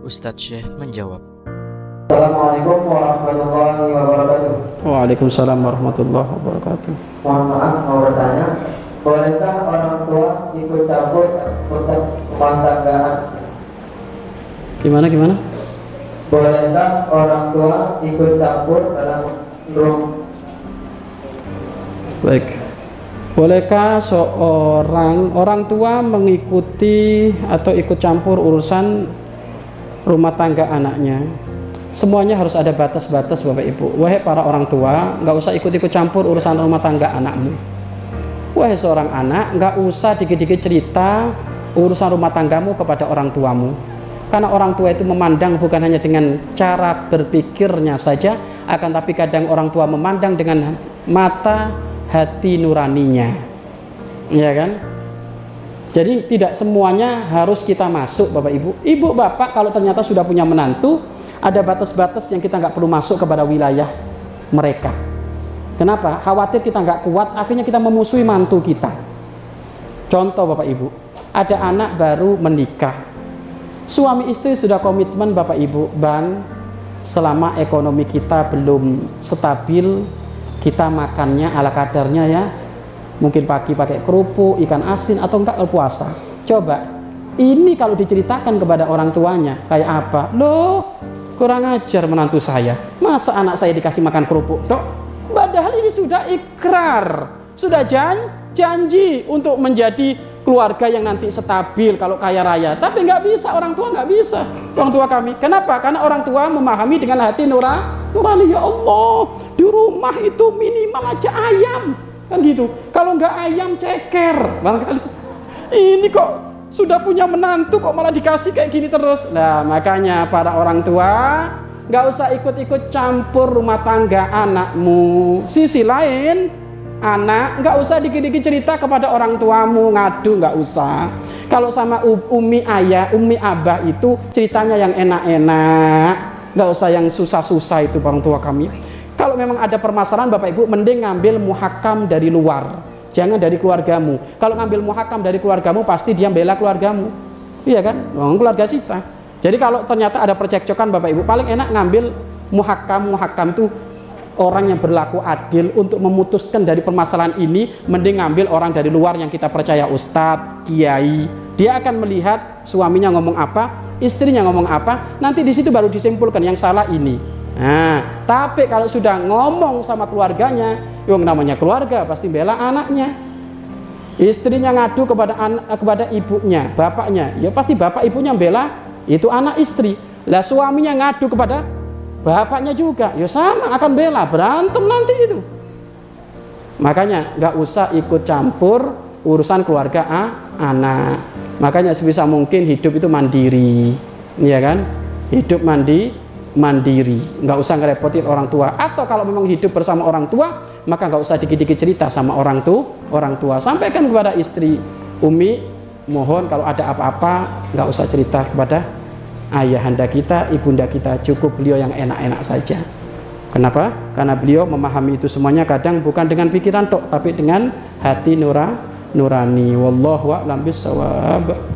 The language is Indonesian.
Ustadz Syekh menjawab. Assalamualaikum warahmatullahi wabarakatuh. Waalaikumsalam warahmatullahi wabarakatuh. Mohon maaf mau bertanya, bolehkah orang tua ikut campur urusan rumah tanggaan? Gimana gimana? Bolehkah orang tua ikut campur dalam rum Baik. Bolehkah seorang orang tua mengikuti atau ikut campur urusan rumah tangga anaknya? Semuanya harus ada batas-batas Bapak Ibu. Wahai para orang tua, nggak usah ikut-ikut campur urusan rumah tangga anakmu. Wahai seorang anak, nggak usah dikit-dikit cerita urusan rumah tanggamu kepada orang tuamu. Karena orang tua itu memandang bukan hanya dengan cara berpikirnya saja, akan tapi kadang orang tua memandang dengan mata hati nuraninya. Ya kan? Jadi tidak semuanya harus kita masuk Bapak Ibu. Ibu Bapak kalau ternyata sudah punya menantu, ada batas-batas yang kita nggak perlu masuk kepada wilayah mereka. Kenapa? Khawatir kita nggak kuat, akhirnya kita memusuhi mantu kita. Contoh Bapak Ibu, ada anak baru menikah. Suami istri sudah komitmen Bapak Ibu, Bang, selama ekonomi kita belum stabil, kita makannya ala kadarnya ya. Mungkin pagi pakai kerupuk, ikan asin atau enggak puasa. Coba, ini kalau diceritakan kepada orang tuanya, kayak apa? Loh, kurang ajar menantu saya. Masa anak saya dikasih makan kerupuk, Dok? Padahal ini sudah ikrar, sudah jan janji untuk menjadi keluarga yang nanti stabil kalau kaya raya. Tapi nggak bisa, orang tua nggak bisa. Orang tua kami. Kenapa? Karena orang tua memahami dengan hati nurani. Nurani ya Allah, di rumah itu minimal aja ayam. Kan gitu. Kalau nggak ayam ceker. Barangkali. Ini kok sudah punya menantu kok malah dikasih kayak gini terus. Nah, makanya para orang tua nggak usah ikut-ikut campur rumah tangga anakmu. Sisi lain, anak nggak usah dikit-dikit cerita kepada orang tuamu. Ngadu nggak usah. Kalau sama umi ayah umi abah itu ceritanya yang enak-enak. Nggak usah yang susah-susah itu orang tua kami. Kalau memang ada permasalahan bapak ibu mending ngambil muhakam dari luar. Jangan dari keluargamu. Kalau ngambil muhakam dari keluargamu pasti dia bela keluargamu. Iya kan? Wong keluarga kita. Jadi kalau ternyata ada percekcokan bapak ibu paling enak ngambil muhakam muhakam tuh orang yang berlaku adil untuk memutuskan dari permasalahan ini mending ngambil orang dari luar yang kita percaya ustadz, kiai. Dia akan melihat suaminya ngomong apa istrinya ngomong apa nanti di situ baru disimpulkan yang salah ini. Nah tapi kalau sudah ngomong sama keluarganya yang namanya keluarga pasti bela anaknya. Istrinya ngadu kepada kepada ibunya bapaknya. Ya pasti bapak ibunya bela itu anak istri. Lah suaminya ngadu kepada bapaknya juga. Ya sama akan bela. Berantem nanti itu. Makanya nggak usah ikut campur urusan keluarga A, anak. Makanya sebisa mungkin hidup itu mandiri. Ya kan? Hidup mandi mandiri. Nggak usah ngerepotin orang tua. Atau kalau memang hidup bersama orang tua maka nggak usah dikit-dikit cerita sama orang tua orang tua. Sampaikan kepada istri Umi mohon kalau ada apa-apa nggak usah cerita kepada ayahanda kita, ibunda kita, cukup beliau yang enak-enak saja. Kenapa? Karena beliau memahami itu semuanya kadang bukan dengan pikiran tok, tapi dengan hati nura, nurani. Wallahu a'lam bishawab.